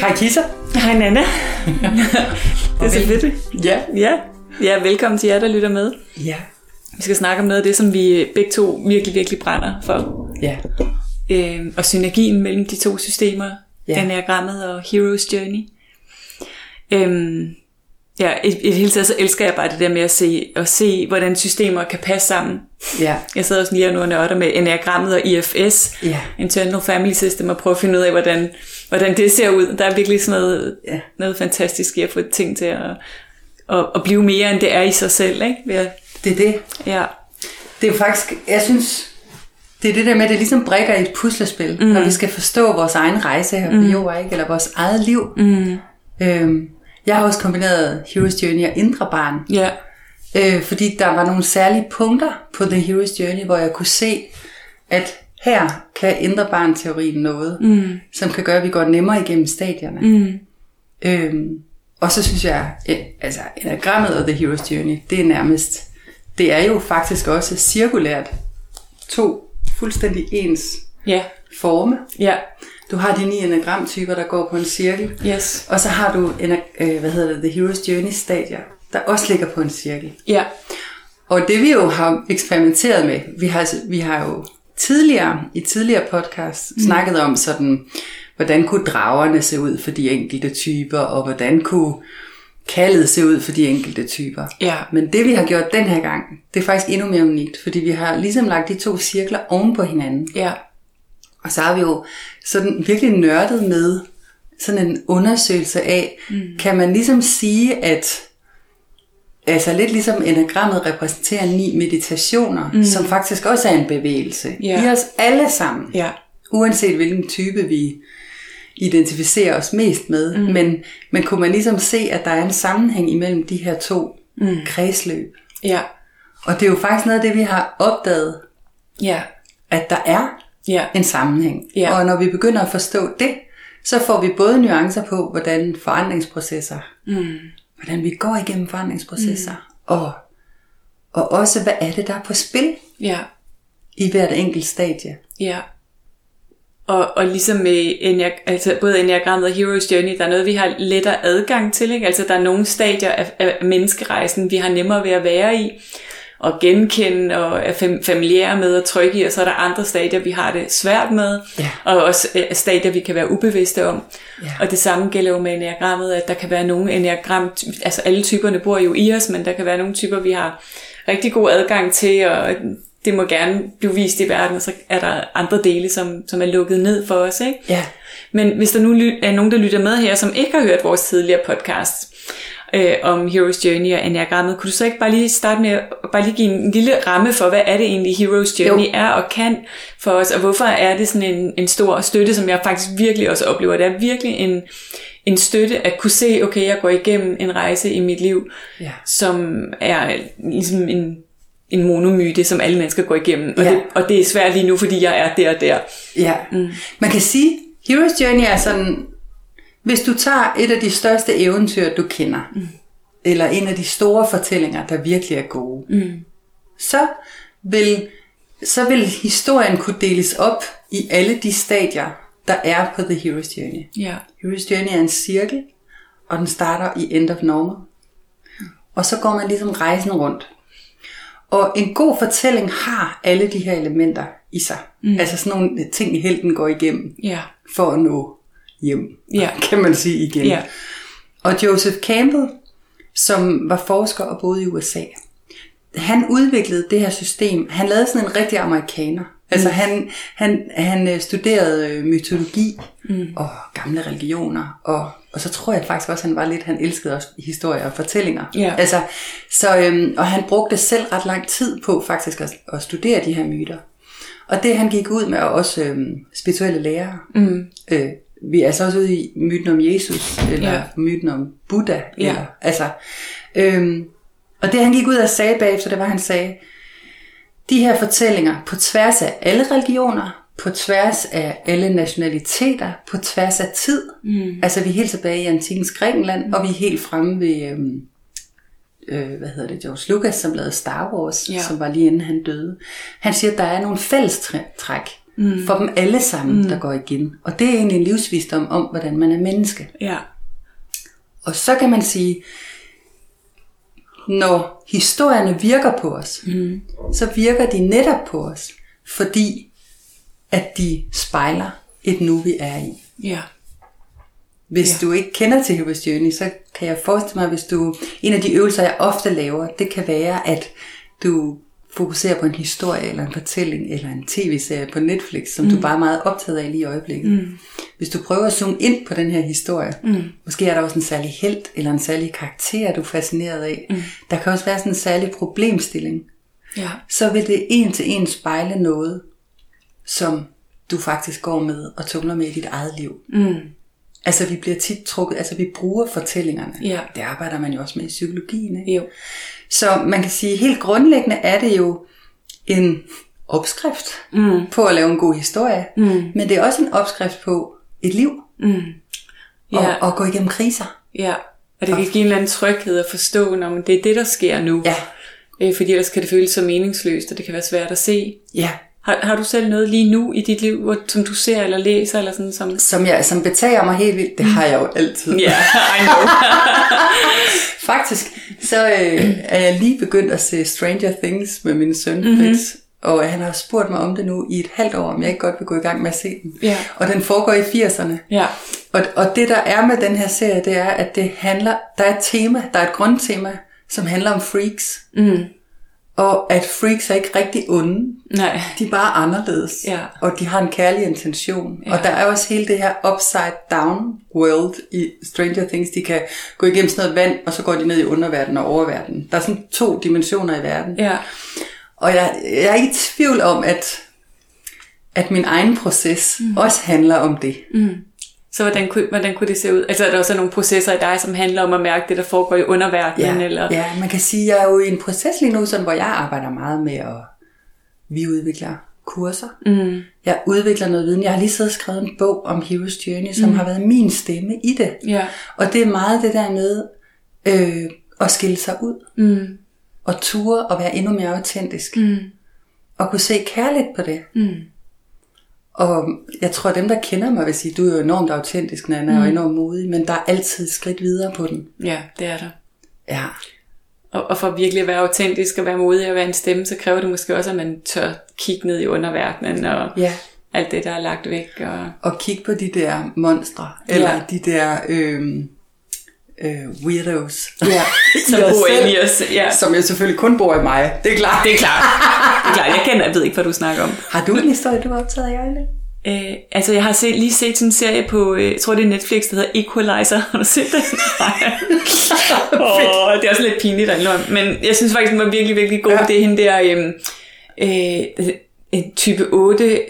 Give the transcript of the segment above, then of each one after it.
Hej Kisa. Hej Nana. det er så fedt. Ja. Ja. ja, velkommen til jer, der lytter med. Ja. Vi skal snakke om noget af det, som vi begge to virkelig, virkelig brænder for. Ja. Øh, og synergien mellem de to systemer, Ja. ja. Enagrammet og Hero's Journey. Øhm, ja, i, i det hele taget så elsker jeg bare det der med at se, at se hvordan systemer kan passe sammen. Ja. Jeg sidder også lige og nu og nørder med Enagrammet og IFS, Ja. Internal Family System, og prøver at finde ud af, hvordan, hvordan det ser ud. Der er virkelig sådan noget, Ja. noget fantastisk i at få ting til at, at, at blive mere, end det er i sig selv. Ikke? Ved at, Det er det. ja. Det er faktisk, jeg synes, det er det der med, at det ligesom brikker i et puslespil, mm. når vi skal forstå vores egen rejse her på mm. jorden, ikke? eller vores eget liv. Mm. Øhm, jeg har også kombineret Hero's Journey og Indre Barn, Ja. øh, fordi der var nogle særlige punkter på The Hero's Journey, hvor jeg kunne se, at her kan Indre Barn-teorien noget, mm. som kan gøre, at vi går nemmere igennem stadierne. Mm. Øhm, og så synes jeg, eh, altså enagrammet og The Hero's Journey, det er nærmest, det er jo faktisk også cirkulært. To fuldstændig ens Ja. forme. Ja. Du har de ni enagramtyper, der går på en cirkel. Yes. Og så har du, ena- øh, hvad hedder det, The Hero's Journey stadier, der også ligger på en cirkel. Ja. Og det vi jo har eksperimenteret med, vi har, vi har jo tidligere, i tidligere podcast, mm. snakket om sådan, hvordan kunne dragerne se ud for de enkelte typer, og hvordan kunne kaldet se ud for de enkelte typer. Ja. Men det vi har gjort den her gang, det er faktisk endnu mere unikt, fordi vi har ligesom lagt de to cirkler oven på hinanden. Ja. Og så har vi jo sådan virkelig nørdet med sådan en undersøgelse af, mm. kan man ligesom sige, at altså lidt ligesom enagrammet repræsenterer ni meditationer, mm. som faktisk også er en bevægelse Ja. i os alle sammen. Ja. Uanset hvilken type vi identificerer os mest med. Mm. Men, men kunne man ligesom se, at der er en sammenhæng imellem de her to mm. kredsløb. Ja. Og det er jo faktisk noget af det, vi har opdaget, Ja. at der er Ja. en sammenhæng. Ja. Og når vi begynder at forstå det, så får vi både nuancer på, hvordan forandringsprocesser, mm. Hvordan vi går igennem forandringsprocesser, mm. og, og også, hvad er det, der er på spil Ja. i hvert enkelt stadie. Ja. Og, og ligesom med Enneag- altså både Enneagrammet og Hero's Journey, der er noget, vi har lettere adgang til. Ikke? Altså der er nogle stadier af, af menneskerejsen, vi har nemmere ved at være i, og genkende, og er fam- familiære med at trykke i, og så er der andre stadier, vi har det svært med, Ja. og også øh, stadier, vi kan være ubevidste om. Ja. Og det samme gælder jo med Enneagrammet, at der kan være nogle Enneagram, altså alle typerne bor jo i os, men der kan være nogle typer, vi har rigtig god adgang til, og det må gerne blive vist i verden, og så er der andre dele, som, som er lukket ned for os. Ikke? Ja. Men hvis der nu er nogen, der lytter med her, som ikke har hørt vores tidligere podcast øh, om Hero's Journey og Enneagrammet, kunne du så ikke bare lige starte med bare lige give en lille ramme for, hvad er det egentlig Hero's Journey Jo. er og kan for os, og hvorfor er det sådan en, en stor støtte, som jeg faktisk virkelig også oplever. Det er virkelig en, en støtte at kunne se, okay, jeg går igennem en rejse i mit liv, Ja. som er ligesom en, en monomyte, som alle mennesker går igennem. Og, Ja. det, og det er svært lige nu, fordi jeg er der og der. Ja. Mm. Man kan sige, Hero's Journey er sådan, hvis du tager et af de største eventyr, du kender, mm. eller en af de store fortællinger, der virkelig er gode, mm. så, vil, så vil historien kunne deles op i alle de stadier, der er på The Hero's Journey. Ja. Hero's Journey er en cirkel, og den starter i End of Normal. Og så går man ligesom rejsen rundt. Og en god fortælling har alle de her elementer i sig. Mm. Altså sådan nogle ting, i helten går igennem Ja. for at nå hjem, Ja. kan man sige igen. Ja. Og Joseph Campbell, som var forsker og boede i USA, han udviklede det her system. Han lavede sådan en rigtig amerikaner. Altså Mm. han, han, han øh, studerede øh, mytologi mm. og gamle religioner, og, og så tror jeg faktisk også, han var lidt, han elskede også historier og fortællinger. Ja. Altså, så, øhm, og han brugte selv ret lang tid på faktisk at, at studere de her myter. Og det han gik ud med, er også øh, spirituelle lærere. Mm. Øh, vi er altså også ude i myten om Jesus, eller Ja. myten om Buddha. Ja. Eller, altså, øhm, og det han gik ud og sagde bagefter, det var, han sagde, de her fortællinger på tværs af alle religioner, på tværs af alle nationaliteter, på tværs af tid. Mm. Altså vi er helt tilbage i antikens Grækenland, mm. og vi er helt fremme ved, øhm, øh, hvad hedder det, George Lucas, som lavede Star Wars, Ja. som var lige inden han døde. Han siger, at der er nogle fællestræk mm. for dem alle sammen, mm. der går igen. Og det er egentlig en livsvisdom om, hvordan man er menneske. Ja. Og så kan man sige, når historierne virker på os, mm. så virker de netop på os, fordi at de spejler et nu, vi er i. Ja. Hvis ja. du ikke kender til Hero's Journey, så kan jeg forestille mig, hvis du... En af de øvelser, jeg ofte laver, det kan være, at du fokuserer på en historie, eller en fortælling, eller en tv-serie på Netflix, som mm. du bare er meget optaget af lige i øjeblikket. Mm. Hvis du prøver at zoome ind på den her historie, mm. måske er der også en særlig held, eller en særlig karakter, du er fascineret af. Mm. Der kan også være sådan en særlig problemstilling. Ja. Så vil det en til en spejle noget, som du faktisk går med og tumler med i dit eget liv. Mm. Altså vi bliver tit trukket, altså vi bruger fortællingerne. Ja. Det arbejder man jo også med i psykologien. Ikke? Jo. Så man kan sige, helt grundlæggende er det jo en opskrift mm. på at lave en god historie. Mm. Men det er også en opskrift på et liv. Mm. Og, Ja. og gå igennem kriser. Ja. Og det kan give en eller anden tryghed at forstå, når det er det, der sker nu. Ja. Øh, fordi ellers kan det føles så meningsløst, og det kan være svært at se. Ja. Har, har du selv noget lige nu i dit liv, hvor, som du ser eller læser, eller sådan som... Som, jeg, som betager mig helt vildt, det har jeg jo altid. Ja, I know. Faktisk, så øh, er jeg lige begyndt at se Stranger Things med min søn Mhm. Fritz. Og han har spurgt mig om det nu i et halvt år, om jeg ikke godt vil gå i gang med at se den. Ja. Og den foregår i 80'erne. ja. Og, og det der er med den her serie, det er, at det handler, der er et tema, der er et grundtema, som handler om freaks. Mm. Og at freaks er ikke rigtig onde. Nej. De er bare anderledes. Ja. Og de har en kærlig intention. Ja. Og der er også hele det her upside down world i Stranger Things. De kan gå igennem sådan noget vand, og så går de ned i underverdenen og oververdenen. Der er sådan to dimensioner i verden. Ja. Og jeg, jeg er ikke i tvivl om, at, at min egen proces mm. også handler om det. Så hvordan kunne, hvordan kunne det se ud? Altså er der også nogle processer i dig, som handler om at mærke det, der foregår i underverdenen? Ja, eller? ja, man kan sige, at jeg er jo i en proces lige nu, sådan, hvor jeg arbejder meget med at vi udvikler kurser. Mm. Jeg udvikler noget viden. Jeg har lige siddet og skrevet en bog om Hero's Journey, som mm. har været min stemme i det. Ja. Og det er meget det der med øh, at skille sig ud. Mm. Og ture og være endnu mere autentisk. Mm. Og kunne se kærligt på det. Mm. Og jeg tror, at dem, der kender mig, vil sige, du er jo enormt autentisk, Nana, mm. og enormt modig, men der er altid skridt videre på den. ja, det er der. Ja. Og, og for virkelig at være autentisk og være modig og være en stemme, så kræver det måske også, at man tør kigge ned i underverdenen og Ja. alt det, der er lagt væk. Og... og kigge på de der monstre, eller Ja. de der øh, øh, weirdos, Ja, som I os bor selv, inde i os. Ja. som jo selvfølgelig kun bor i mig. Det er klart. Det er klart. Det er klart. Jeg kender, jeg ved ikke, hvad du snakker om. Har du en historie, du har optaget af, Jørgen? Øh, altså, jeg har set, lige set sådan en serie på, øh, jeg tror det er Netflix, der hedder Equalizer. Har du set den? Nej. oh, det er også lidt pinligt indrømme. Men jeg synes faktisk, den var virkelig, virkelig god. Ja. Det er hende der, øh, øh, en type 8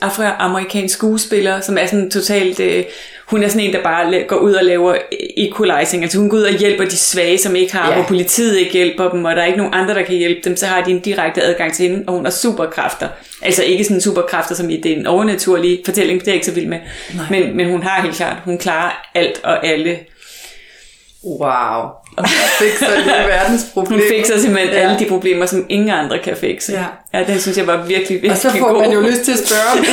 afroamerikansk skuespiller, som er sådan totalt... Øh, hun er sådan en, der bare går ud og laver equalizing. Altså hun går ud og hjælper de svage, som ikke har, Ja. hvor politiet ikke hjælper dem, og der er ikke nogen andre, der kan hjælpe dem, så har de en direkte adgang til hende, og hun har superkræfter. Altså ikke sådan superkræfter, som i det er en overnaturlig fortælling, det er jeg ikke så vild med. Men, men hun har helt klart, hun klarer alt og alle. Wow. Fikser lige verdens Hun problemer. fikser simpelthen Ja. alle de problemer, som ingen andre kan fikse. Ja. ja det synes jeg var virkelig, virkelig Og så får god. man jo lyst til at spørge,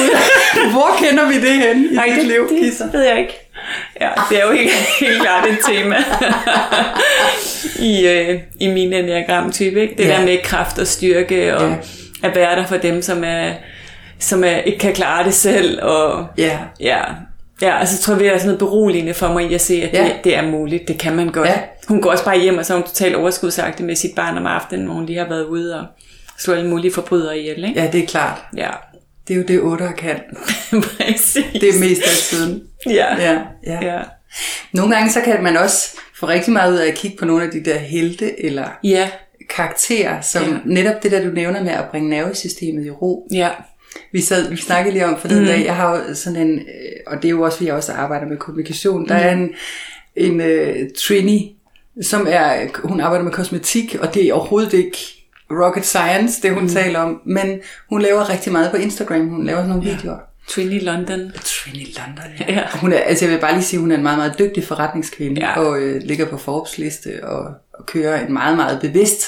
hvor kender vi det hen i Nej, dit det, liv, det Kisser? ved jeg ikke. Ja, det er jo helt, helt klart et tema i, øh, i min enneagram-type. Ikke? Det Ja. der med kraft og styrke, og ja. at være der for dem, som, er, som er, ikke kan klare det selv. Og, Ja. ja, ja, altså jeg tror, det er sådan noget beroligende for mig i at se, at Ja. det, det er muligt. Det kan man godt. Ja. Hun går også bare hjem, og så er hun totalt overskudsagtig med sit barn om aftenen, hvor hun lige har været ude og slå alle mulige forbrydere ihjel. Ikke? ja, det er klart. Ja, Det er jo det, otter kan. præcis. Det er mest af tiden. ja. Ja, ja. ja. Nogle gange så kan man også få rigtig meget ud af at kigge på nogle af de der helte eller Ja, karakterer, som Ja. netop det der, du nævner med at bringe nervesystemet i ro. ja. Vi, sad, vi snakkede lige om for den mm. dag, jeg har sådan en, øh, og det er jo også, fordi jeg også arbejder med kommunikation, der mm. er en, en uh, Trini, som er, hun arbejder med kosmetik, og det er overhovedet ikke rocket science, det hun mm. taler om, men hun laver rigtig meget på Instagram, hun laver sådan nogle ja. videoer. Trini London. Trini London, ja. ja. Hun er, altså jeg vil bare lige sige, at hun er en meget, meget dygtig forretningskvinde, ja. og øh, ligger på Forbes liste, og, og kører en meget, meget bevidst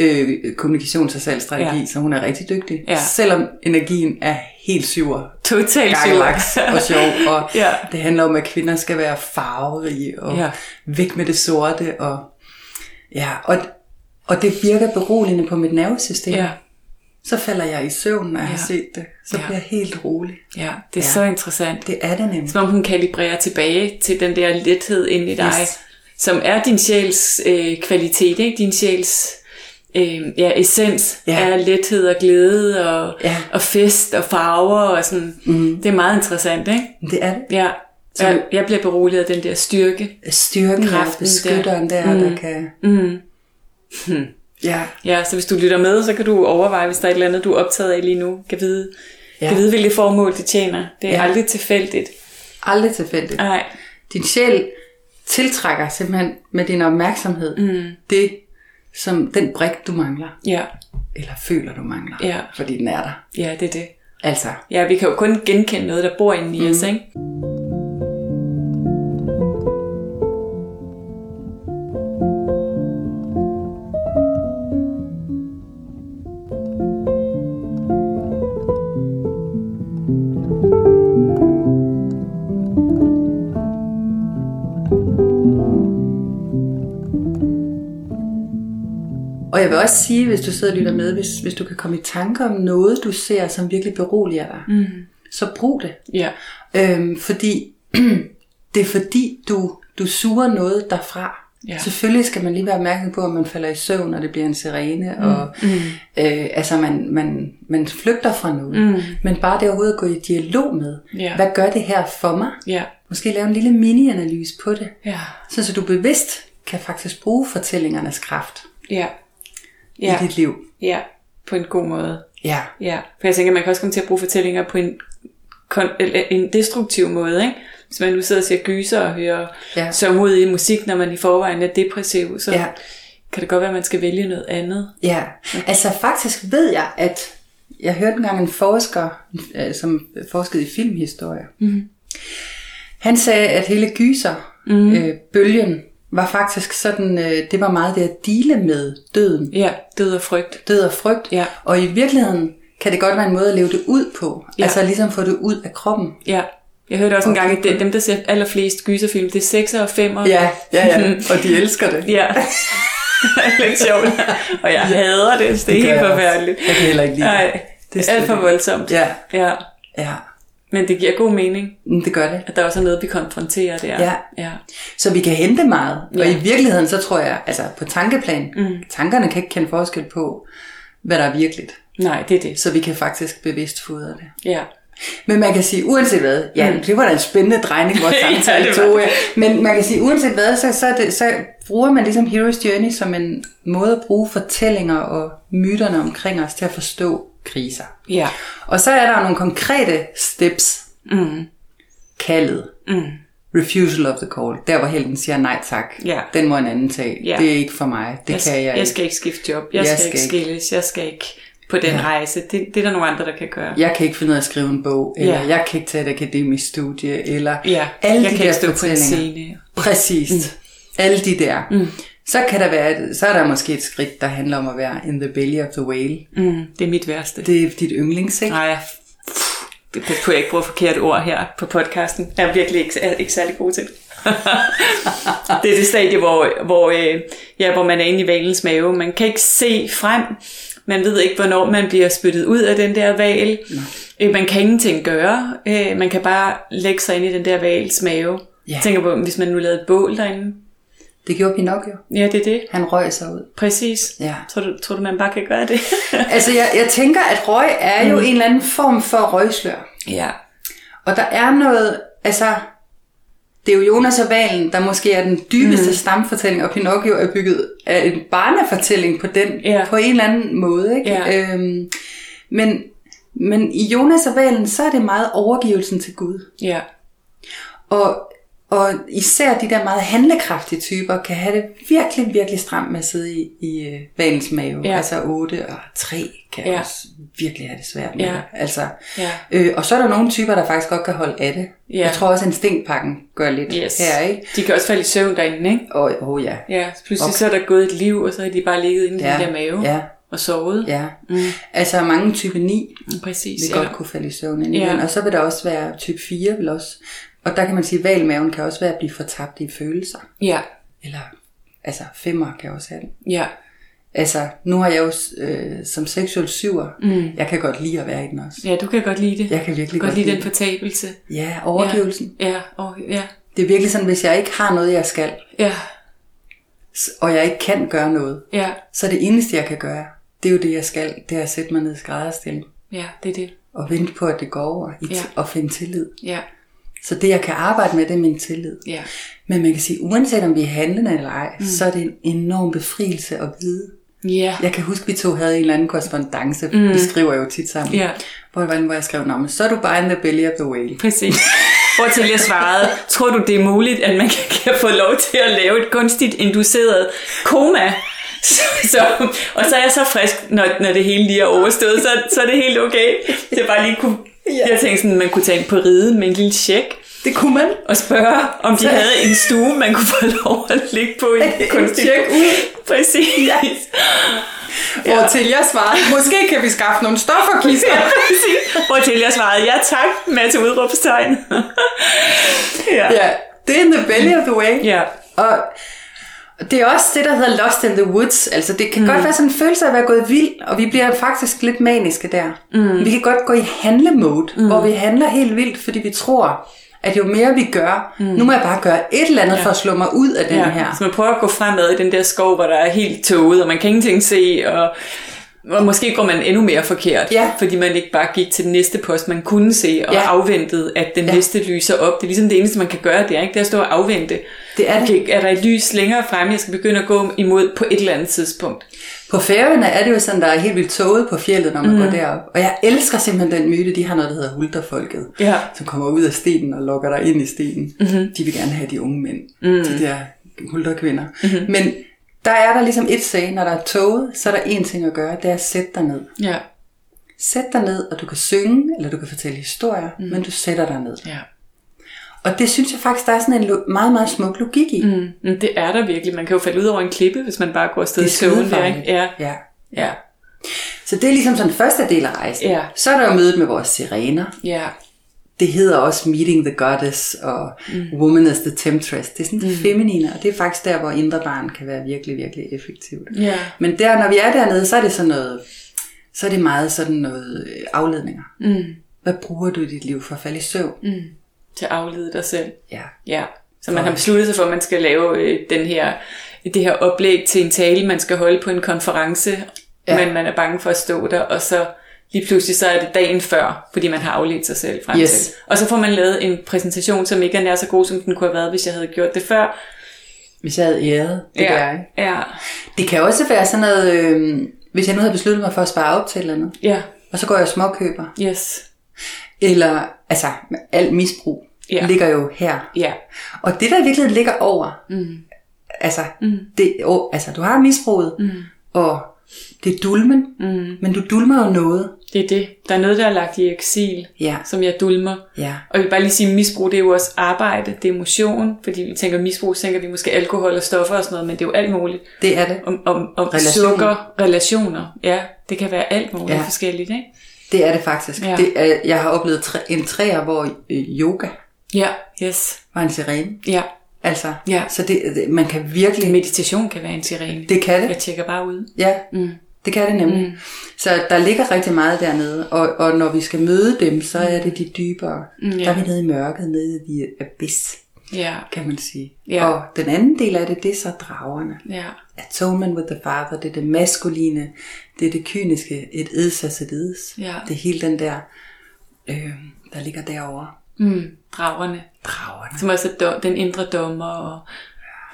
øh, kommunikations- og salgsstrategi, ja. så hun er rigtig dygtig. Ja. Selvom energien er helt sur. Totalt sur. og sjov. Og ja. det handler om, at kvinder skal være farverige og ja. væk med det sorte. Og, ja, og, og det virker beroligende på mit nervesystem. Ja. Så falder jeg i søvn, når jeg ja. har set det. Så ja. bliver jeg helt rolig. Ja, det er ja. så interessant. Det er det nemlig. Som om hun kalibrerer tilbage til den der lethed inde i dig, yes. som er din sjæls øh, kvalitet, ikke? Din sjæls øh, ja, essens ja. er lethed og glæde og, ja. og fest og farver og sådan. Mm. Det er meget interessant, ikke? Det er det. Ja. Så jeg, jeg bliver beroliget af den der styrke. Styrken, kraften, ja, beskytteren der, der, mm. der kan... Mm. Hmm. Ja. ja, så hvis du lytter med, så kan du overveje, hvis der er et eller andet, du er optaget af lige nu, kan vide, ja. kan vide hvilket formål det tjener. Det er ja. aldrig tilfældigt. Aldrig tilfældigt. Nej. Din sjæl tiltrækker simpelthen med din opmærksomhed mm. det, som den brik, du mangler. Ja. Eller føler, du mangler. Ja. Fordi den er der. Ja, det er det. Altså. Ja, vi kan jo kun genkende noget, der bor inde i mm. os, ikke? Også sige, hvis du sidder og lytter med, hvis, hvis du kan komme i tanker om noget, du ser, som virkelig beroliger dig, mm. så brug det. Ja. Øhm, fordi det er fordi, du, du suger noget derfra. Ja. Selvfølgelig skal man lige være opmærksom på, at man falder i søvn, og det bliver en sirene, mm. og mm. Øh, altså man, man, man flygter fra noget. Mm. Men bare det overhovedet at gå i dialog med, ja. hvad gør det her for mig? Ja. Måske lave en lille mini-analyse på det, ja. så, så du bevidst kan faktisk bruge fortællingernes kraft. Ja ja. i dit liv. Ja, på en god måde. Ja. Ja, for jeg tænker, man kan også komme til at bruge fortællinger på en, en destruktiv måde, ikke? Hvis man nu sidder og ser gyser og hører ja. i musik, når man i forvejen er depressiv, så ja. kan det godt være, at man skal vælge noget andet. Ja, okay. altså faktisk ved jeg, at jeg hørte engang en forsker, øh, som forskede i filmhistorie. Mm-hmm. Han sagde, at hele gyser, mm-hmm. øh, bølgen, var faktisk sådan, øh, det var meget det at dele med døden. Ja, død og frygt. Død og frygt. Ja. Og i virkeligheden kan det godt være en måde at leve det ud på. Ja. Altså ligesom få det ud af kroppen. Ja. Jeg hørte også okay. en gang, at dem, der ser allerflest gyserfilm, det er 6 og 5. Ja, ja, ja. og de elsker det. ja. lidt sjovt. Og jeg hader det, det er det helt forfærdeligt. Jeg kan heller ikke lide det. Nej, det er alt for voldsomt. Ja. ja. Ja. Men det giver god mening. Mm, det gør det. At der også er noget, vi konfronterer der. Ja. ja. Så vi kan hente meget. Ja. Og i virkeligheden, så tror jeg, altså på tankeplan, mm. tankerne kan ikke kende forskel på, hvad der er virkeligt. Nej, det er det. Så vi kan faktisk bevidst fodre det. Ja. Men man kan sige, uanset hvad, ja, mm. det var da en spændende drejning, vores samtale ja, tog. Men man kan sige, uanset hvad, så, så, det, så bruger man ligesom Hero's Journey som en måde at bruge fortællinger og myterne omkring os til at forstå kriser. Ja. Og så er der nogle konkrete steps. Mm. Kaldet. Mm. Refusal of the call. Der hvor helten siger nej tak. Ja. Den må en anden tage. Ja. Det er ikke for mig. Det jeg, kan jeg, jeg ikke. Jeg skal ikke skifte job. Jeg, jeg skal, skal ikke skilles. Jeg skal ikke på den ja. rejse. Det, det er der nogle andre, der kan gøre. Jeg kan ikke finde ud af at skrive en bog, eller ja. jeg kan ikke tage et akademisk studie, eller ja. alle jeg de kan der ikke stå på en scene. Præcis. Mm. Alle de der. Mm. Så kan der være, så er der måske et skridt, der handler om at være in the belly of the whale. Mm. Det er mit værste. Det er dit yndlings, ikke? Nej, det kunne jeg ikke bruge forkert ord her på podcasten. Jeg er virkelig ikke, er ikke særlig god til det. det er det stadie, hvor, hvor, øh, ja, hvor man er inde i valens mave. Man kan ikke se frem. Man ved ikke, hvornår man bliver spyttet ud af den der val. Øh, man kan ingenting gøre. Øh, man kan bare lægge sig ind i den der vals mave. Jeg tænker på, hvis man nu lavede et bål derinde. Det gjorde Pinocchio. Ja, det er det. Han røg sig ud. Præcis. Ja. Tror du, tror du, man bare kan gøre det? altså, jeg, jeg tænker, at røg er jo mm. en eller anden form for røgslør. Ja. Og der er noget, altså, det er jo Jonas og Valen, der måske er den dybeste mm. stamfortælling, og Pinocchio er bygget af en barnefortælling på den, ja. på en eller anden måde. Ikke? Ja. Øhm, men, Men i Jonas og valen, så er det meget overgivelsen til Gud. Ja. Og, og især de der meget handlekraftige typer kan have det virkelig, virkelig stramt med at sidde i, i øh, valens mave. Ja. Altså 8 og 3 kan Ja. ja. også virkelig have det svært med Ja. det. Altså, Ja. øh, og så er der nogle typer, der faktisk godt kan holde af det. Ja. Jeg tror også, at instinktpakken gør lidt Yes. her, ikke? De kan også falde i søvn derinde, ikke? Og oh, ja. Ja, så pludselig Okay. så er der gået et liv, og så har de bare ligget inde i Ja, den der mave ja. og sovet. Ja. Mm. Altså mange type 9 Præcis, vil ja. godt kunne falde i søvn ind i Ja. Og så vil der også være type 4 vil også. Og der kan man sige, at valmaven kan også være at blive fortabt i følelser. Ja, Eller altså femmer kan også have det. ja, Altså, nu har jeg jo øh, som seksuel syver, mm. jeg kan godt lide at være i den også. ja, du kan godt lide det. Jeg kan virkelig godt, godt lide den lide fortabelse. Ja, overgivelsen. Ja, ja, og, ja, Det er virkelig sådan, hvis jeg ikke har noget, jeg skal, ja, og jeg ikke kan gøre noget, ja, så det eneste, jeg kan gøre, det er jo det, jeg skal, det er at sætte mig ned i skrædderstilling ja, det er det. og vente på, at det går over i Ja. og finde tillid. Ja, Så det, jeg kan arbejde med, det er min tillid. ja, Men man kan sige, uanset om vi er handlende eller ej, mm. så er det en enorm befrielse at vide. ja, Jeg kan huske, vi to havde en eller anden korrespondence, mm. vi skriver jo tit sammen, Ja. hvor, jeg, hvor jeg skrev, Nå, men så er du bare in the belly of the whale. præcis. Hvortil jeg svarede, tror du det er muligt, at man kan, kan få lov til at lave et kunstigt induceret koma? Så, så, og så er jeg så frisk, når, når det hele lige er overstået, så, så er det helt okay. Det bare lige kunne, Ja. jeg tænkte sådan, man kunne tage ind på riden med en lille check, Det kunne man. og spørge, om de Så- havde en stue, man kunne få lov at ligge på i En ud. Præcis. Ja. Ja. Hvor til jeg svarede, måske kan vi skaffe nogle stoffer, Kister. Ja, præcis. Hvortil jeg svarede, ja tak, med til udråbstegn. ja. ja, det er in the belly of the whale. ja. Og det er også det, der hedder lost in the woods. Altså det kan mm. godt være sådan en følelse af at være gået vild, og vi bliver faktisk lidt maniske der. Mm. Vi kan godt gå i handlemode, mm. hvor vi handler helt vildt, fordi vi tror, at jo mere vi gør, mm. nu må jeg bare gøre et eller andet ja. for at slå mig ud af den ja. her. Så man prøver at gå fremad i den der skov, hvor der er helt tåget, og man kan ingenting se, og, og måske går man endnu mere forkert, Ja. fordi man ikke bare gik til den næste post, man kunne se, og Ja. afventede, at den Ja. næste lyser op. Det er ligesom det eneste, man kan gøre, det er ikke det er at stå og afvente. Det er det. Okay, er der et lys længere fremme, jeg skal begynde at gå imod på et eller andet tidspunkt? På færøerne er det jo sådan, der er helt vildt tåget på fjellet, når man mm. går derop. Og jeg elsker simpelthen den myte, de har noget, der hedder hulterfolket. Ja. Som kommer ud af stenen og lokker dig ind i stenen. Mm-hmm. De vil gerne have de unge mænd, mm. de der hulterkvinder. Mm-hmm. Men der er der ligesom et sag, når der er tåget, så er der én ting at gøre, det er at sætte dig ned. Ja. Sæt dig ned, og du kan synge, eller du kan fortælle historier, mm. men du sætter dig ned. Ja. Og det synes jeg faktisk, der er sådan en lo- meget, meget smuk logik i. Mm. Det er der virkelig. Man kan jo falde ud over en klippe, hvis man bare går afsted i togen der, ikke? Ja. ja. Ja. Så det er ligesom sådan første del af rejsen. Ja. Så er der jo mødet med vores sirener. Ja. Det hedder også Meeting the Goddess og mm. Woman as the Temptress. Det er sådan mm. feminine, og det er faktisk der, hvor indre barn kan være virkelig, virkelig effektivt. Ja. Men der, når vi er dernede, så er det sådan noget, så er det meget sådan noget øh, afledninger. Mm. Hvad bruger du i dit liv for at falde i søvn? Mm. Til at aflede dig selv. Ja. Ja. Så man har besluttet sig for, at man skal lave øh, den her, det her oplæg til en tale, man skal holde på en konference. Ja. men man er bange for at stå der, og så lige pludselig så er det dagen før, fordi man har afledt sig selv frem Yes. til. Og så får man lavet en præsentation, som ikke er nær så god, som den kunne have været, hvis jeg havde gjort det før. Hvis jeg havde æret det ja. der, ikke? Ja. Det kan også være sådan noget, øh, hvis jeg nu havde besluttet mig for at spare op til eller andet, Ja. og så går jeg og småkøber. Yes. Eller, altså, alt misbrug Ja. ligger jo her. Ja. Og det der i virkeligheden ligger over, mm. altså, mm. Det, oh, altså, du har misbruget, mm. og det er dulmen, mm. men du dulmer jo noget. Det er det. Der er noget, der er lagt i eksil, Ja. som jeg dulmer. Ja. Og jeg vil bare lige sige, at misbrug det er jo også arbejde, det er motion, fordi vi tænker misbrug, så tænker vi måske alkohol og stoffer og sådan noget, men det er jo alt muligt. Det er det. Om, om, om Relationer. sukker, relationer, ja, det kan være alt muligt Ja. forskelligt, ikke? Det er det faktisk. Ja. Det er, jeg har oplevet tre, en træer, hvor øh, yoga Ja, yes, var en sirene. ja. Altså, Ja. så det, det, man kan virkelig... Meditation kan være en sirene. Det kan det. Jeg tjekker bare ud. Ja, mm. Det kan det nemlig. Mm. Så der ligger rigtig meget dernede, og, og når vi skal møde dem, så er det de dybere. Mm, ja. Der er vi nede i mørket, nede i the abyss, Ja, kan man sige. Ja. Og den anden del af det, det er så dragerne. ja, Atonement with the Father, det er det maskuline, det er det kyniske, et eds et eds. Ja. Det er hele den der, øh, der ligger derovre. mm, dragerne, Dragerne. som også er den indre dommer, og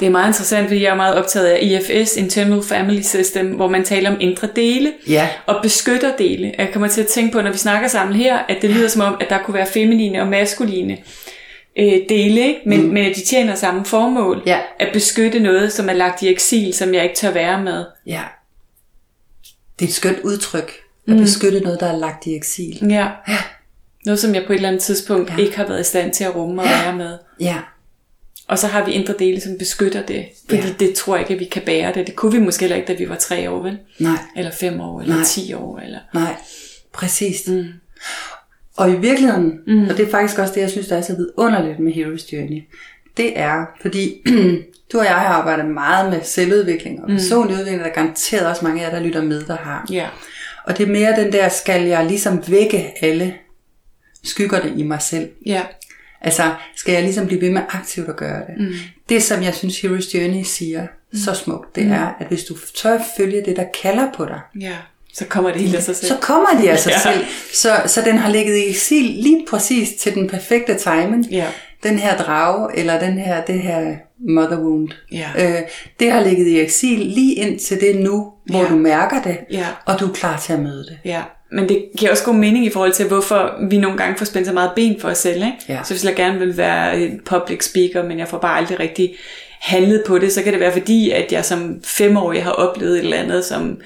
Det er meget interessant, fordi jeg er meget optaget af IFS, Internal Family System, hvor man taler om indre dele Ja. og beskytter dele. Jeg kommer til at tænke på, når vi snakker sammen her, at det lyder som om, at der kunne være feminine og maskuline øh, dele, ikke? Men, mm. men de tjener samme formål. Ja. At beskytte noget, som er lagt i eksil, som jeg ikke tør være med. Ja. Det er et skønt udtryk. At mm. beskytte noget, der er lagt i eksil. Ja. Ja. Noget, som jeg på et eller andet tidspunkt ja. ikke har været i stand til at rumme og være med. Ja. Og så har vi indre dele, som beskytter det. Fordi Ja. det tror jeg ikke, at vi kan bære det. Det kunne vi måske heller ikke, da vi var tre år, vel? Nej. Eller fem år, eller Nej. ti år. Eller... Nej, præcis. Mm. Og i virkeligheden, mm. og det er faktisk også det, jeg synes, der er så vidunderligt med Hero's Journey, det er, fordi du og jeg har arbejdet meget med selvudvikling og personlig mm. udvikling, der er garanteret også mange af jer, der lytter med, der har. Ja. Og det er mere den der, skal jeg ligesom vække alle skyggerne i mig selv? Ja. Altså, skal jeg ligesom blive ved med aktivt at gøre det? Mm. Det, som jeg synes, Hero's Journey siger mm. så smukt, det mm. er, at hvis du tør følge det, der kalder på dig, Ja. Så kommer det helt af sig selv. så kommer de af sig Ja. selv. Så, så den har ligget i eksil lige præcis til den perfekte timing. Ja. Den her drage, eller den her, det her mother wound. Ja. Øh, det har ligget i eksil lige ind til det nu, hvor Ja. du mærker det, Ja. og du er klar til at møde det. Ja, men det giver også god mening i forhold til, hvorfor vi nogle gange får spændt så meget ben for os selv. Ikke? Ja. Så hvis jeg gerne vil være en public speaker, men jeg får bare aldrig rigtig handlet på det, så kan det være fordi, at jeg som femårig har oplevet et eller andet, som,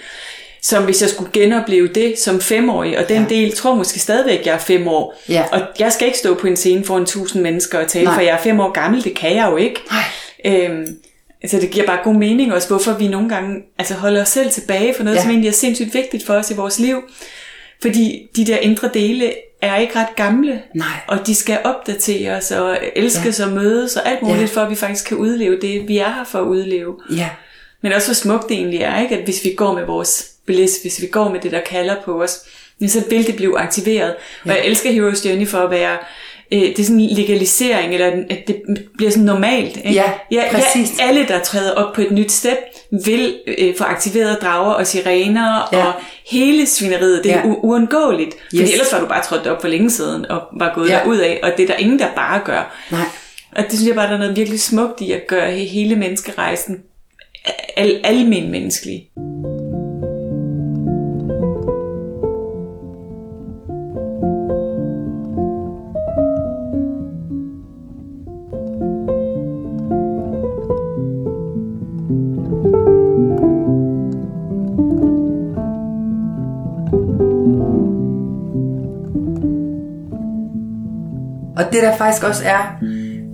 som hvis jeg skulle genopleve det som femårig, og den Ja. del tror måske stadigvæk, jeg er fem år. Ja. Og jeg skal ikke stå på en scene foran tusind mennesker og tale, Nej. for jeg er fem år gammel, det kan jeg jo ikke. Nej. Øhm, altså det giver bare god mening også, hvorfor vi nogle gange altså holder os selv tilbage for noget, Ja. som egentlig er sindssygt vigtigt for os i vores liv. Fordi de der indre dele er ikke ret gamle. Nej. Og de skal opdateres og elskes ja. og mødes og alt muligt, ja. for at vi faktisk kan udleve det, vi er her for at udleve. Ja. Men også hvor smukt det egentlig er, ikke? at hvis vi går med vores bliss, hvis vi går med det, der kalder på os, ja, så vil det blive aktiveret. Og jeg elsker Hero's Journey for at være, øh, det er sådan en legalisering, eller at det bliver sådan normalt. Ikke? Ja, ja, præcis. Ja, alle, der træder op på et nyt step, vil øh, få aktiveret drager og sirener Ja. og hele svineriet. Det er Ja. u- uundgåeligt. Fordi Yes. ellers var du bare trådt op for længe siden og var gået Ja. ja. derud af, og det er der ingen, der bare gør. Nej. Og det synes jeg bare, der er noget virkelig smukt i at gøre he- hele menneskerejsen al- almen menneskelig. Og det der faktisk også er,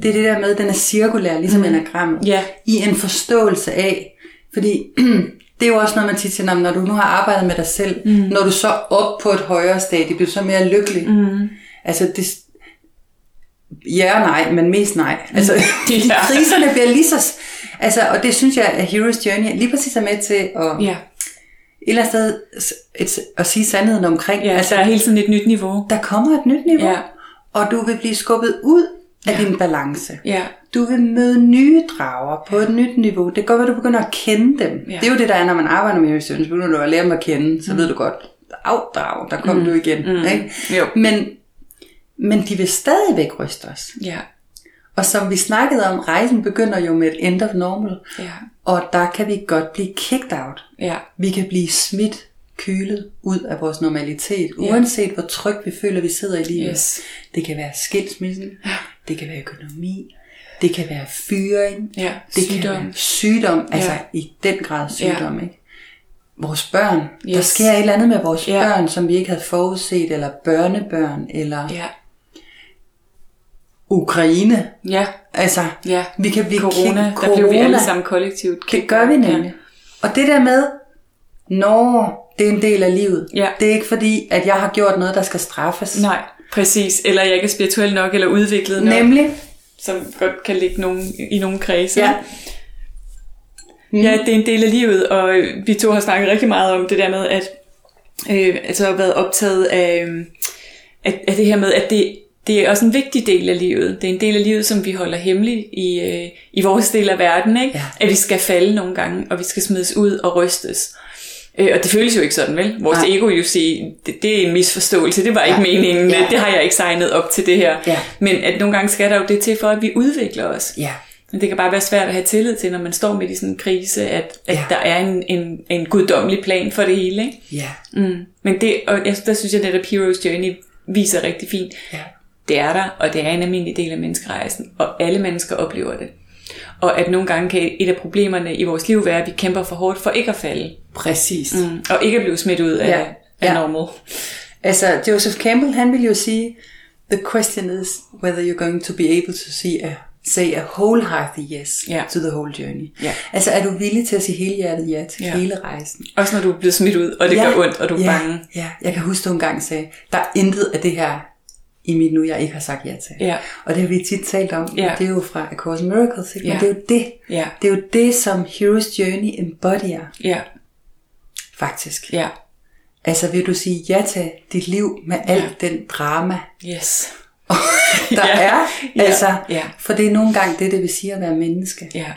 det er det der med, at den er cirkulær, ligesom mm. enagrammet. Ja. I en forståelse af, fordi det er jo også noget, man tit siger, "Nå, men når du nu har arbejdet med dig selv, mm. når du så op på et højere stadie, bliver du så mere lykkelig. Mm. Altså det, ja og nej, men mest nej. Altså Ja. kriserne bliver lige så, altså, og det synes jeg, at Hero's Journey lige præcis er med til at, Ja, et eller andet sted, et, at sige sandheden omkring. ja altså, der er hele tiden et nyt niveau. der kommer et nyt niveau, Ja. Og du vil blive skubbet ud af din balance. Ja, Du vil møde nye drager på et nyt niveau. Det godt være, du begynder at kende dem. Ja. Det er jo det, der er, når man arbejder med Journey. Så begynder du at lære dem at kende, så mm. ved du godt, af drag, der kom mm. du igen. Mm. Ikke? Jo. Men, men de vil stadigvæk ryste os. ja, Og som vi snakkede om, rejsen begynder jo med et end of normal. ja, Og der kan vi godt blive kicked out. ja, Vi kan blive smidt, kylet ud af vores normalitet, uanset hvor trygt vi føler, vi sidder i livet. Yes. Det kan være skilsmissen, det kan være økonomi, det kan være fyring, Ja, det sygdom. kan være sygdom, altså Ja. i den grad sygdom, ikke? Vores børn, yes. der sker et eller andet med vores Ja. børn, som vi ikke havde forudset, eller børnebørn, eller ja, Ukraine. ja, Altså, ja. vi kan blive Corona, kick- der blev vi alle sammen kollektivt Det gør vi nemlig. Og det der med, når det er en del af livet, Ja. det er ikke fordi, at jeg har gjort noget, der skal straffes. Nej, præcis. Eller jeg ikke er spirituel nok, eller udviklet nok, Nemlig, som godt kan ligge nogen, i nogle kredse. ja. Mm. Ja, det er en del af livet, og vi to har snakket rigtig meget om det der med, at øh, altså har været optaget af, øh, af, af det her med, at det, det er også en vigtig del af livet. Det er en del af livet, som vi holder hemmelig i, øh, i vores del af verden. Ikke? Ja. At vi skal falde nogle gange, og vi skal smides ud og rystes. Øh, og det føles jo ikke sådan, vel? Vores Nej. ego jo siger, det, det er en misforståelse, det var ikke meningen, Ja. det, har jeg ikke signet op til det her. Ja. Men at nogle gange skal der jo det til, for at vi udvikler os. Ja. Men det kan bare være svært at have tillid til, når man står midt i sådan en krise, at, at Ja. der er en, en, en guddommelig plan for det hele. Ikke? Ja. Mm. Men det, og jeg, der synes jeg, at Hero's Journey viser rigtig fint. Ja. Det er der, og det er en almindelig del af menneskerejsen, og alle mennesker oplever det. Og at nogle gange kan et af problemerne i vores liv være, at vi kæmper for hårdt for ikke at falde, Præcis. mm. og ikke at blive smidt ud af, Ja. af Ja. normal. Altså, Joseph Campbell, han vil jo sige, the question is whether you're going to be able to see a, say a wholehearted yes Ja. to the whole journey. Ja. Altså, er du villig til at sige helhjertet ja til Ja. hele rejsen? Også når du er blevet smidt ud, og det ja. gør ondt, og du er ja. bange. Ja, jeg kan huske, du engang sagde, der er intet af det her i mit nu, jeg ikke har sagt ja til. Ja. Og det har vi tit talt om. Ja. Det er jo fra A Course in Miracles, ikke? Ja. Men det er jo det. Ja. Det er jo det, som Hero's Journey embodyer, Ja, faktisk. ja, Altså, vil du sige ja til dit liv med al Ja. den drama, yes. der Ja. er. Altså, Ja. For det er nogle gange det, det vil sige at være menneske. Ja.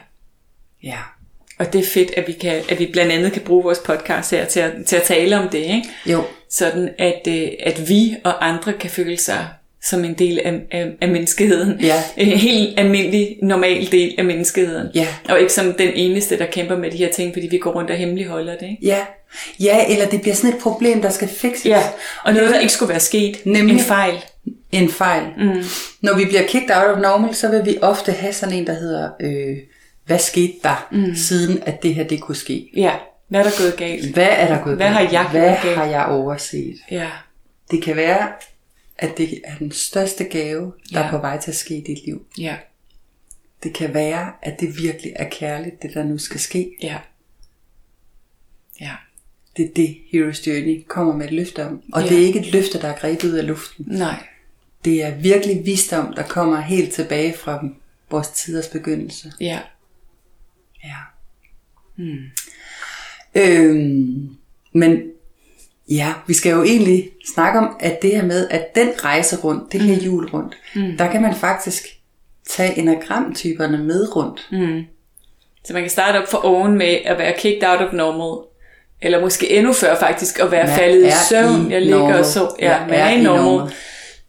Ja. Og det er fedt, at vi, kan, at vi blandt andet kan bruge vores podcast her til at, til at tale om det, ikke? Jo. Sådan at, øh, at vi og andre kan føle sig som en del af, af, af menneskeheden. Ja. En helt almindelig, normal del af menneskeheden. Ja. Og ikke som den eneste, der kæmper med de her ting, fordi vi går rundt og hemmeligholder det. Ikke? Ja. Ja, eller det bliver sådan et problem, der skal fikses. Ja, og noget, der ikke skulle være sket. Nemlig. En fejl. En fejl. Mm. Når vi bliver kicked out of normal, så vil vi ofte have sådan en, der hedder, øh, hvad skete der, mm. siden at det her det kunne ske? Ja, hvad er der gået galt? Hvad er der gået Hvad har galt? jeg Hvad galt? har jeg overset? Ja, Det kan være, at det er den største gave, der Ja. er på vej til at ske i dit liv. ja, Det kan være, at det virkelig er kærligt, det der nu skal ske. ja. Ja, Det er det, Hero's Journey kommer med et løfte om. Og Ja. det er ikke et løfte, der er grebet ud af luften. nej. Det er virkelig visdom, der kommer helt tilbage fra vores tiders begyndelse. Ja, Ja. Hmm. Øhm, men ja, vi skal jo egentlig snakke om, at det her med, at den rejse rundt, det her mm. jul rundt, mm. der kan man faktisk tage enagramtyperne med rundt. Mm. Så man kan starte op for oven med at være kicked out of normal. Eller måske endnu før faktisk at være Man faldet i søvn. i Jeg ligger normal. og så. Ja, Man man er er i normal. normal.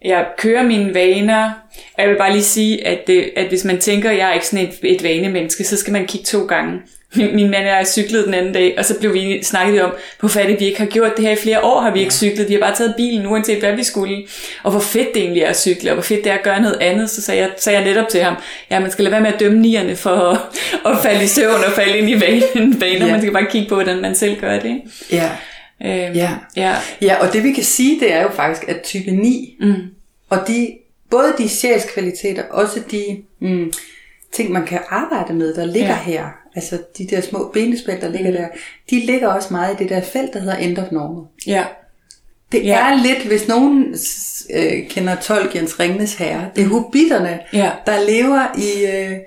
Jeg kører mine vaner. Jeg vil bare lige sige, at, det, at hvis man tænker, at jeg er ikke sådan et, et vanemenneske, så skal man kigge to gange. Min, min mand og jeg cyklede den anden dag, og så blev vi snakket om, hvorfor er det, vi ikke har gjort det her i flere år, har vi ikke cyklet. Vi har bare taget bilen, uanset hvad vi skulle. Og hvor fedt det egentlig er at cykle, og hvor fedt det er at gøre noget andet. Så sagde jeg, sagde jeg netop til ham, ja, man skal lade være med at dømme nierne for at, at falde i søvn og falde ind i vanen. vaner. Ja. Man skal bare kigge på, hvordan man selv gør det. ikke? Ja. Øhm, Ja. ja. ja, og det vi kan sige, det er jo faktisk, at type 9, mm. og de, både de sjælskvaliteter, også de mm, ting, man kan arbejde med, der ligger Ja. ja. her, altså de der små benespænd, der ligger der, de ligger også meget i det der felt, der hedder end of normal. ja. Det Ja. er lidt, hvis nogen øh, kender Tolkiens Ringenes Herre, det er hobitterne, Ja. der lever i, øh,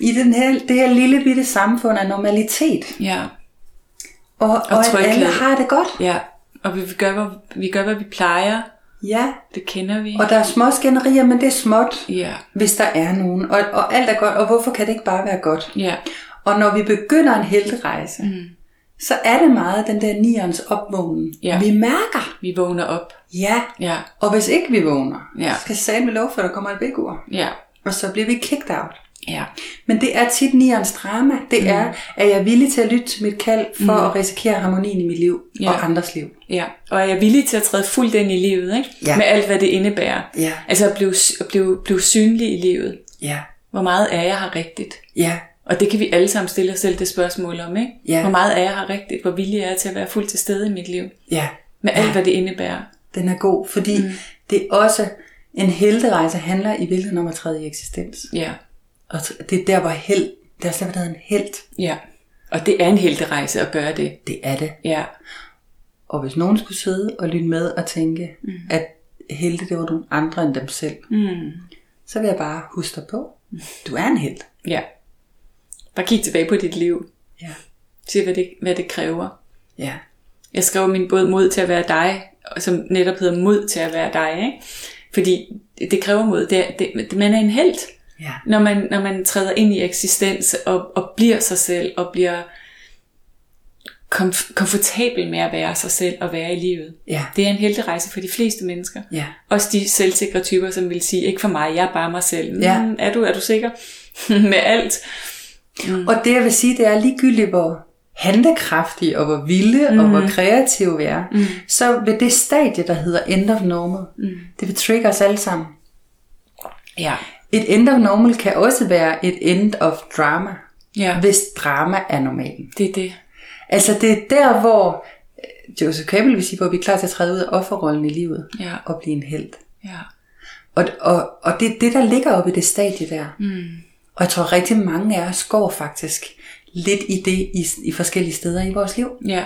i den her, det her lille bitte samfund af normalitet. Ja. Og, og, og at alle har det godt. Ja, og vi gør, hvad, vi gør, hvad vi plejer. Ja, Det kender vi. og der er små skænderier, men det er småt, Ja, hvis der er nogen. Og, og alt er godt, og hvorfor kan det ikke bare være godt? ja, Og når vi begynder en helterejse, mm. så er det meget den der nierens opvågning. Ja. Vi mærker, vi vågner op. ja. Ja, Og hvis ikke vi vågner, Ja. så skal sagen lov for, at der kommer et vækord. ja, Og så bliver vi kicked out. ja, Men det er tit nierens drama. Det mm. er, at jeg er villig til at lytte til mit kald, for mm. at risikere harmonien i mit liv Ja. og andres liv. ja. Og er jeg villig til at træde fuldt ind i livet, ikke? Ja. Med alt, hvad det indebærer. Ja. Altså at blive, at blive, blive synlig i livet. Ja, Hvor meget er jeg har rigtigt? ja, Og det kan vi alle sammen stille os selv det spørgsmål om, ikke? Ja. Hvor meget er jeg har rigtigt? Hvor villig er jeg til at være fuldt til stede i mit liv? ja. Med alt, hvad det indebærer. Den er god, fordi mm. det er også en helterejse handler i virkeligheden om at træde i eksistens. Ja, Og det er der, hvor held, der er slet en held. ja. Og det er en helterejse at gøre det. Det er det. Ja, Og hvis nogen skulle sidde og lytte med og tænke, mm. at helte det var nogle andre end dem selv, mm. så vil jeg bare huske dig på, du er en held. ja. Bare kig tilbage på dit liv. Ja. Se, hvad det, hvad det kræver. Ja. Jeg skrev min båd mod til at være dig, som netop hedder mod til at være dig, ikke? Fordi det, kræver mod. Det, er- det, det, man er en held, Ja. når man, når man træder ind i eksistens og, og bliver sig selv og bliver komf- komfortabel med at være sig selv og være i livet. Ja. Det er en helterejse for de fleste mennesker. Ja. Også de selvsikre typer, som vil sige, ikke for mig, jeg er bare mig selv. Ja. Mm, er, du, er du sikker? med alt. Mm. Og det jeg vil sige, det er ligegyldigt, hvor handlekraftige og hvor vilde mm. og hvor kreative vi er, mm. så vil det stadie, der hedder end of normal, mm. det vil trigge os alle sammen. Ja. Et end of normal kan også være et end of drama, Ja, hvis drama er normalen. det er det. Altså det er der, hvor øh, Joseph Campbell vil sige, hvor vi er klar til at træde ud af offerrollen i livet Ja. og blive en held. Ja. Og, og, og det er det, der ligger oppe i det stadie der. Mm. Og jeg tror rigtig mange af os går faktisk lidt i det i, i forskellige steder i vores liv. Ja,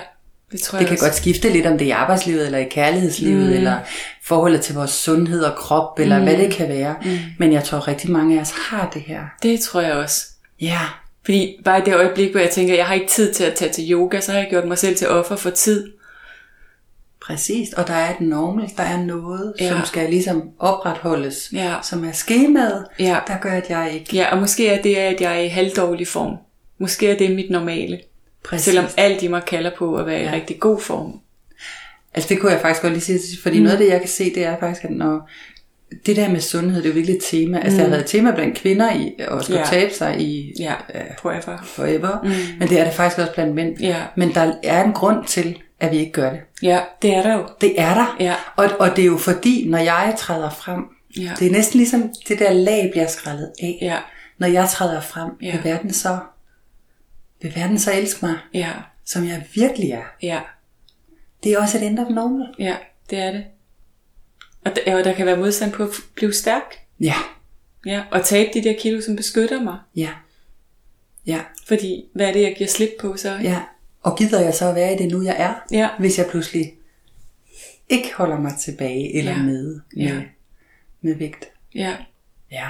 det tror Det jeg kan også. godt skifte lidt, om det er i arbejdslivet, eller i kærlighedslivet, mm. eller forholdet til vores sundhed og krop, eller mm. hvad det kan være. Mm. Men jeg tror rigtig mange af os har det her. Det tror jeg også. Ja, Fordi bare i det øjeblik, hvor jeg tænker, jeg har ikke tid til at tage til yoga, så har jeg gjort mig selv til offer for tid. Præcis. Og der er et normal, der er noget, Ja. som skal ligesom opretholdes, Ja. som er skemaet, Ja. der gør, at jeg ikke... Ja, og måske er det, at jeg er i halvdårlig form. Måske er det mit normale. Præcis. Selvom alt i mig kalder på at være i Ja. rigtig god form. Altså det kunne jeg faktisk godt lige sige, fordi mm. noget af det, jeg kan se, det er faktisk, at når det der med sundhed, det er jo virkelig et tema. Altså mm. det har været et tema blandt kvinder i, at skulle Ja. tabe sig i Ja, forever. forever. Mm. Men det er det faktisk også blandt mænd. Ja. Men der er en grund til, at vi ikke gør det. Ja, det er der jo. Det er der. Ja. Og, og det er jo fordi, når jeg træder frem, Ja. det er næsten ligesom det der lag bliver skrællet af. Ja, Når jeg træder frem, Ja. vil verden så vil verden så elske mig, ja, som jeg virkelig er. ja, Det er også et end of normal. ja, det er det. Og der, og der kan være modstand på at blive stærk. Ja, Ja, og tabe de der kilo, som beskytter mig. ja, ja, Fordi, hvad er det, jeg giver slip på så? ja. Og gider jeg så at være i det nu, jeg er? Ja. Hvis jeg pludselig ikke holder mig tilbage eller Ja. med, med, Ja. med vægt. ja. Ja.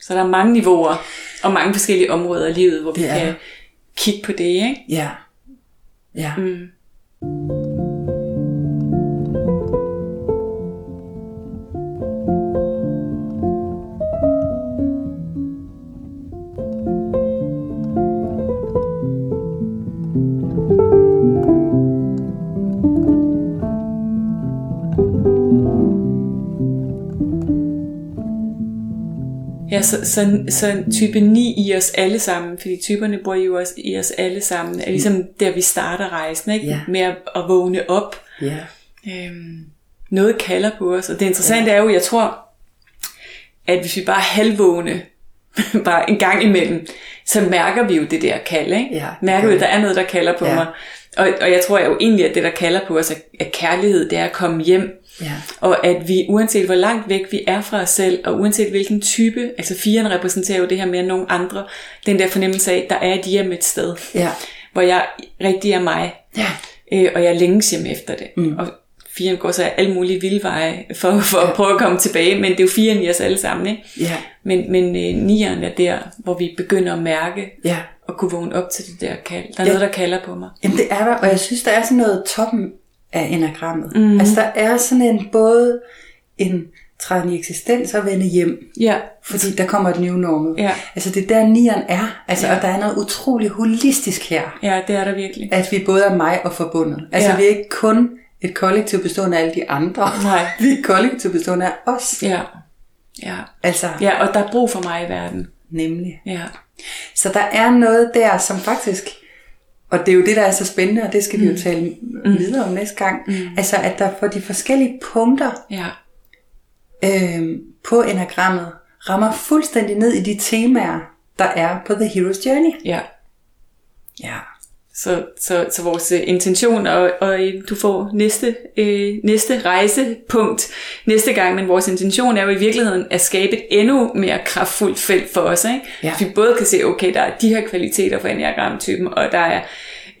Så der er mange niveauer og mange forskellige områder af livet, hvor vi Det er kan kigge på det, ikke? Ja. Ja. Mm. Ja, så, så, så type 9 i os alle sammen, fordi typerne bor jo også i os alle sammen, er ligesom der, vi starter rejsen, ikke? Ja. Med at, at vågne op. Ja. Øhm, noget kalder på os, og det interessante ja. er jo, jeg tror, at hvis vi bare halvvågne, bare en gang imellem, så mærker vi jo det der kald, ikke? Ja, mærker vi, at der er noget, der kalder på Ja. mig. Og, og jeg tror jo egentlig, at det, der kalder på os, er, er kærlighed, det er at komme hjem. Ja. Og at vi, uanset hvor langt væk vi er fra os selv, og uanset hvilken type, altså firen repræsenterer jo det her mere end nogen andre, den der fornemmelse af, der er et hjem et sted, Ja. hvor jeg rigtig er mig, Ja. øh, og jeg længes hjem efter det. Mm. Og firen går så alle mulige vildveje for, for at prøve at komme tilbage, men det er jo firen i os alle sammen, ikke? Ja. Men, men øh, nieren er der, hvor vi begynder at mærke, Ja. og kunne vågne op til det der kald. Der er Ja. noget, der kalder på mig. Jamen det er der, og jeg synes, der er sådan noget toppen af enagrammet. Mm. Altså der er sådan en både en træden i eksistens og vende hjem. Ja, Fordi der kommer et new normal. Ja. Altså det er der nieren er. Altså, Ja. Og der er noget utrolig holistisk her. ja, det er der virkelig. At vi både er mig og forbundet. Altså Ja. vi er ikke kun et kollektiv bestående af alle de andre. Nej. vi er et kollektiv bestående af os. Ja, ja. Altså Ja, og der er brug for mig i verden. nemlig. Ja, Så der er noget der, som faktisk, og det er jo det, der er så spændende, og det skal vi jo tale mm. videre om næste gang, mm. altså at der på de forskellige punkter ja, øh, på enagrammet rammer fuldstændig ned i de temaer, der er på The Hero's Journey. ja. Ja. Så, så, så vores øh, intention, og, og øh, du får næste, øh, næste rejsepunkt næste gang, men vores intention er jo i virkeligheden at skabe et endnu mere kraftfuldt felt for os. Ikke? Ja. Så vi både kan se, okay, der er de her kvaliteter for enneagramtypen, og der er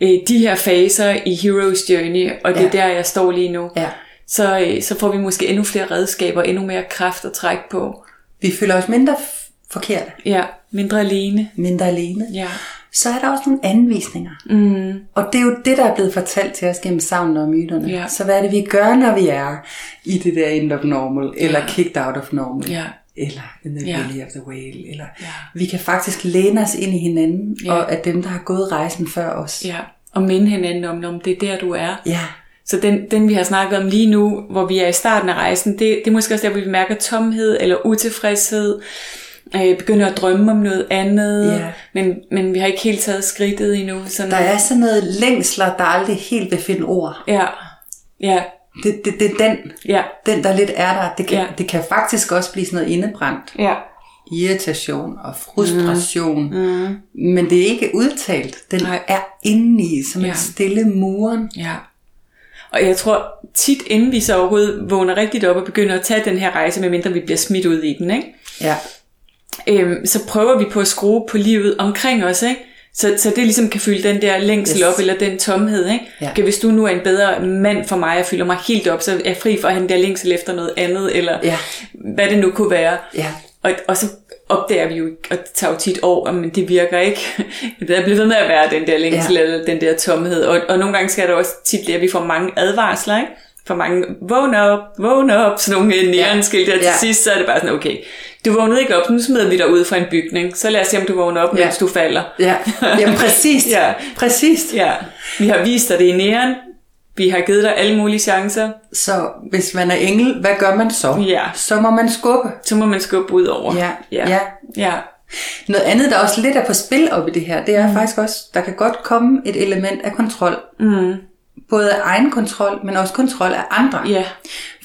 øh, de her faser i Hero's Journey, og det er Ja. der, jeg står lige nu. Ja. Så, øh, så får vi måske endnu flere redskaber, endnu mere kraft at trække på. Vi føler os mindre f- forkerte, Ja, mindre alene. mindre alene. Ja, Så er der også nogle anvisninger. mm, Og det er jo det, der er blevet fortalt til os gennem savnene og myterne. Ja. Så hvad er det, vi gør, når vi er i det der end of normal, eller kicked out of normal, Ja. Eller in the Ja. belly of the whale. Eller Ja. Vi kan faktisk læne os ind i hinanden, Ja. og at dem, der har gået rejsen før os. ja, Og minde hinanden om, om det er der, du er. Ja. Så den, den, vi har snakket om lige nu, hvor vi er i starten af rejsen, det, det er måske også der, hvor vi mærker tomhed eller utilfredshed, øh, begynder at drømme om noget andet, Ja. men, men vi har ikke helt taget skridtet endnu. Sådan, Der er sådan noget længsler, der aldrig helt vil finde ord. Ja, ja, Det, det, det er den, ja, den, der lidt er der. Det kan, Ja. det kan faktisk også blive sådan noget indebrændt. ja, Irritation og frustration. Mm. Men det er ikke udtalt. Den Nej. Er indeni, som Ja. et stille muren. ja. Og jeg tror tit, inden vi så overhovedet vågner rigtigt op og begynder at tage den her rejse, medmindre vi bliver smidt ud i den, ikke? Ja. øhm, så prøver vi på at skrue på livet omkring os, ikke? Så, så det ligesom kan fylde den der længsel yes. Op, eller den tomhed, ikke? Ja. Okay, hvis du nu er en bedre mand for mig, og fylder mig helt op, så er jeg fri for at have den der længsel efter noget andet, eller Ja. hvad det nu kunne være. Ja. Og, og så opdager vi jo, og det tager jo tit år, men det virker ikke. Der bliver ved med at være den der længsel, ja. Eller den der tomhed. Og, og nogle gange skal der også tit blive, at vi får mange advarsler, ikke? For mange, vågn op, vågn op, sådan nogle nærenskilte, og til Ja. sidst så er det bare sådan, okay, du vågnede ikke op, nu smider vi dig ud fra en bygning, så lad os se, om du vågner op, Ja. mens du falder. Ja. Jamen præcis. Ja. Præcis. Ja, vi har vist dig det i næren, vi har givet dig alle mulige chancer, Så hvis man er engel, hvad gør man så? Ja. Så må man skubbe. så må man skubbe ud over. Ja. ja. Ja. ja. Noget andet, der også lidt er på spil op i det her, det er mm. faktisk også, der kan godt komme et element af kontrol. Mm. Både egen kontrol, men også kontrol af andre. Ja.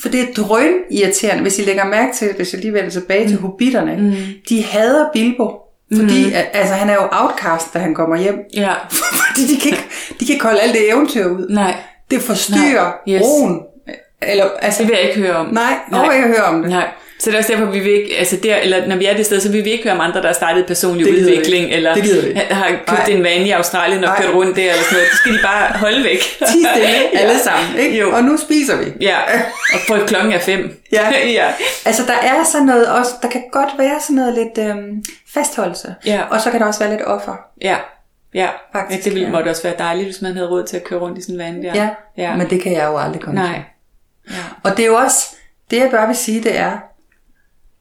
For det er drøn irriterende, hvis I lægger mærke til, hvis jeg lige vender tilbage mm. til hobitterne. Mm. De hader Bilbo, fordi mm. altså, han er jo outcast, da han kommer hjem. Ja. fordi de kan, ikke, de kan ikke holde alt det eventyr ud. Nej, Det forstyrrer Nej. Yes. roen. Eller, altså, det vil jeg ikke høre om. nej, nej. ikke høre om det. Nej. Så det er også derfor, vi vil ikke, altså der, eller når vi er det sted, så vil vi ikke høre om andre, der har startet personlig Det udvikling, eller Det har købt Nej. en van i Australien og Nej. kørt rundt der, eller sådan noget. Det skal de bare holde væk. Ti stille, alle sammen. Ikke? Jo. Og nu spiser vi. Ja, og for klokken er fem. Ja. ja. Altså der er sådan noget også, der kan godt være sådan noget lidt øhm, fastholdelse. Ja. Og så kan der også være lidt offer. Ja. Ja, Faktisk, ja det ville ja. måtte også være dejligt, hvis man havde råd til at køre rundt i sådan en van der. Ja. ja. Men det kan jeg jo aldrig komme Nej. til. Ja. Og det er jo også, det jeg bare vil sige, det er,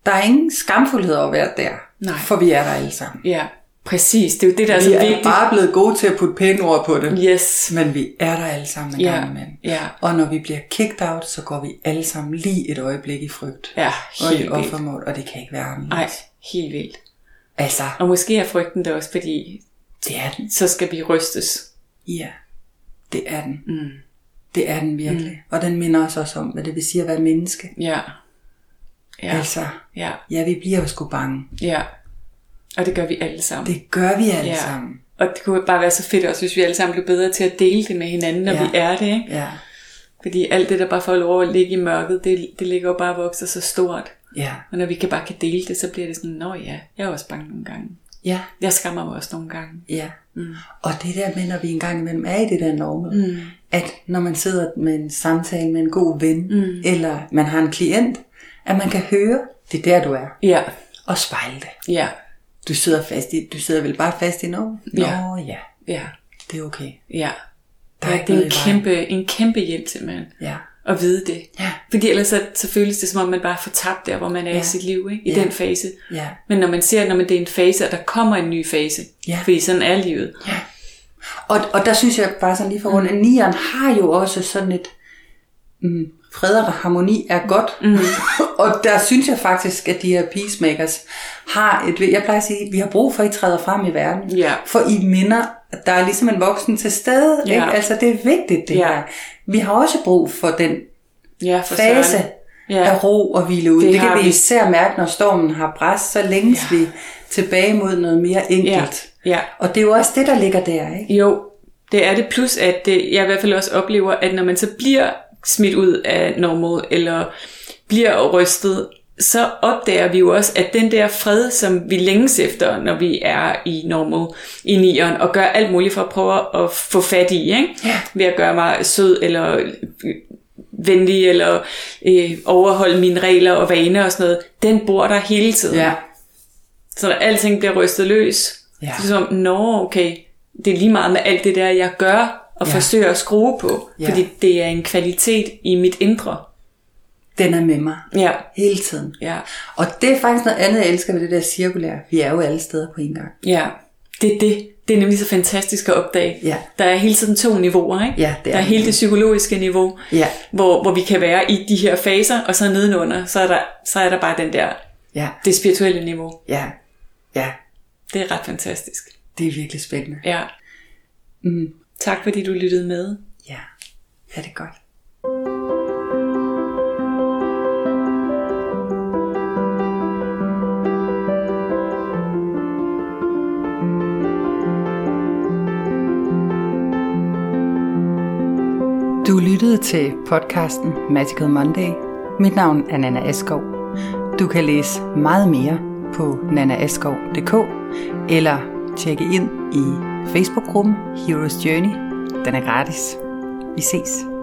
der er ingen skamfuldhed over at være der. Nej. For vi er der alle sammen. ja, præcis. Det er jo det, der er Vi så er vigtigt. bare blevet gode til at putte pæne ord på det. Yes. Men vi er der alle sammen en Ja. gang imellem. Ja. Og når vi bliver kicked out, så går vi alle sammen lige et øjeblik i frygt. Ja, og i helt offermål, og det kan ikke være anderledes. Nej, helt vildt. Altså, Og måske er frygten det også, fordi det er den. så skal vi rystes. Ja, det er den. Mm. Det er den virkelig. Mm. Og den minder os også om, hvad det vil sige at være menneske. Ja. Ja. Altså, Ja. ja, vi bliver jo sgu bange. Ja. Og det gør vi alle sammen. Det gør vi alle ja. sammen. Og det kunne bare være så fedt også, hvis vi alle sammen blev bedre til at dele det med hinanden, når Ja. vi er det. Ikke? Ja, Fordi alt det, der bare får lov at ligge i mørket, det, det ligger jo bare og vokser så stort. ja, Og når vi kan bare kan dele det, så bliver det sådan, nå ja, jeg er også bange nogle gange. ja, Jeg skammer mig også nogle gange. ja. Mm. Og det der med, når vi engang imellem er i det der normal, mm. at når man sidder med en samtale med en god ven, mm. eller man har en klient, at man kan høre, det er der du er, Ja, og spejle det. ja, Du sidder fast i, du sidder vel bare fast i noget? Ja. Nå ja, ja, det er okay. ja. Der er ja det er en kæmpe, en kæmpe hjælp simpelthen. Ja, At vide det. Ja. Fordi ellers så, så føles det som om, man bare får tabt der, hvor man er ja. I sit liv, ikke? i Ja. den fase. ja, Men når man ser, når man, det er en fase, og der kommer en ny fase, Ja. fordi sådan er livet. ja. Og, og der synes jeg bare sådan lige for rundt, at nieren har jo også sådan et, mm, fred og harmoni er godt. Mm. og der synes jeg faktisk, at de her peacemakers har et, jeg plejer at sige, vi har brug for, at I træder frem i verden. Ja. For I minder, at der er ligesom en voksen til stede. Ja. Ikke? Altså det er vigtigt det Ja. her. Vi har også brug for den Ja, for fase søren. af ro og hvile ud. Det Det, kan vi vi. især mærke, når stormen har bræst, så længes Ja. vi tilbage mod noget mere enkelt. Ja. ja. Og det er jo også det, der ligger der, ikke? Jo, det er det. Plus, at det, jeg i hvert fald også oplever, at når man så bliver smidt ud af normal, eller bliver rystet, så opdager vi jo også, at den der fred, som vi længes efter, når vi er i normal, i nieren, og gør alt muligt for at prøve at få fat i, ikke? Ja. ved at gøre mig sød, eller øh, venlig, eller øh, overholde mine regler og vaner og sådan noget, den bor der hele tiden. Ja. Så når alting bliver rystet løs, Ja. så er det som, nå okay, det er lige meget med alt det der, jeg gør og Ja. forsøger at skrue på, Ja. fordi det er en kvalitet i mit indre. Den er med mig Ja, hele tiden. ja, Og det er faktisk noget andet, jeg elsker ved det der cirkulære. Vi er jo alle steder på en gang. ja. Det er det. det er nemlig så fantastisk at opdage. Ja. Der er hele tiden to niveauer, ikke? Ja, det er der er hele det psykologiske niveau, Ja. hvor, hvor vi kan være i de her faser, og så nedenunder, så er der, så er der bare den der, Ja, det spirituelle niveau. ja, ja. Det er ret fantastisk. Det er virkelig spændende. Ja. Mm. Tak fordi du lyttede med. Ja, ja det er godt. Du lyttede til podcasten Magical Monday. Mit navn er Nana Askov. Du kan læse meget mere på nanaaskov.dk eller tjekke ind i Facebook-gruppen Heroes Journey. Den er gratis. Vi ses.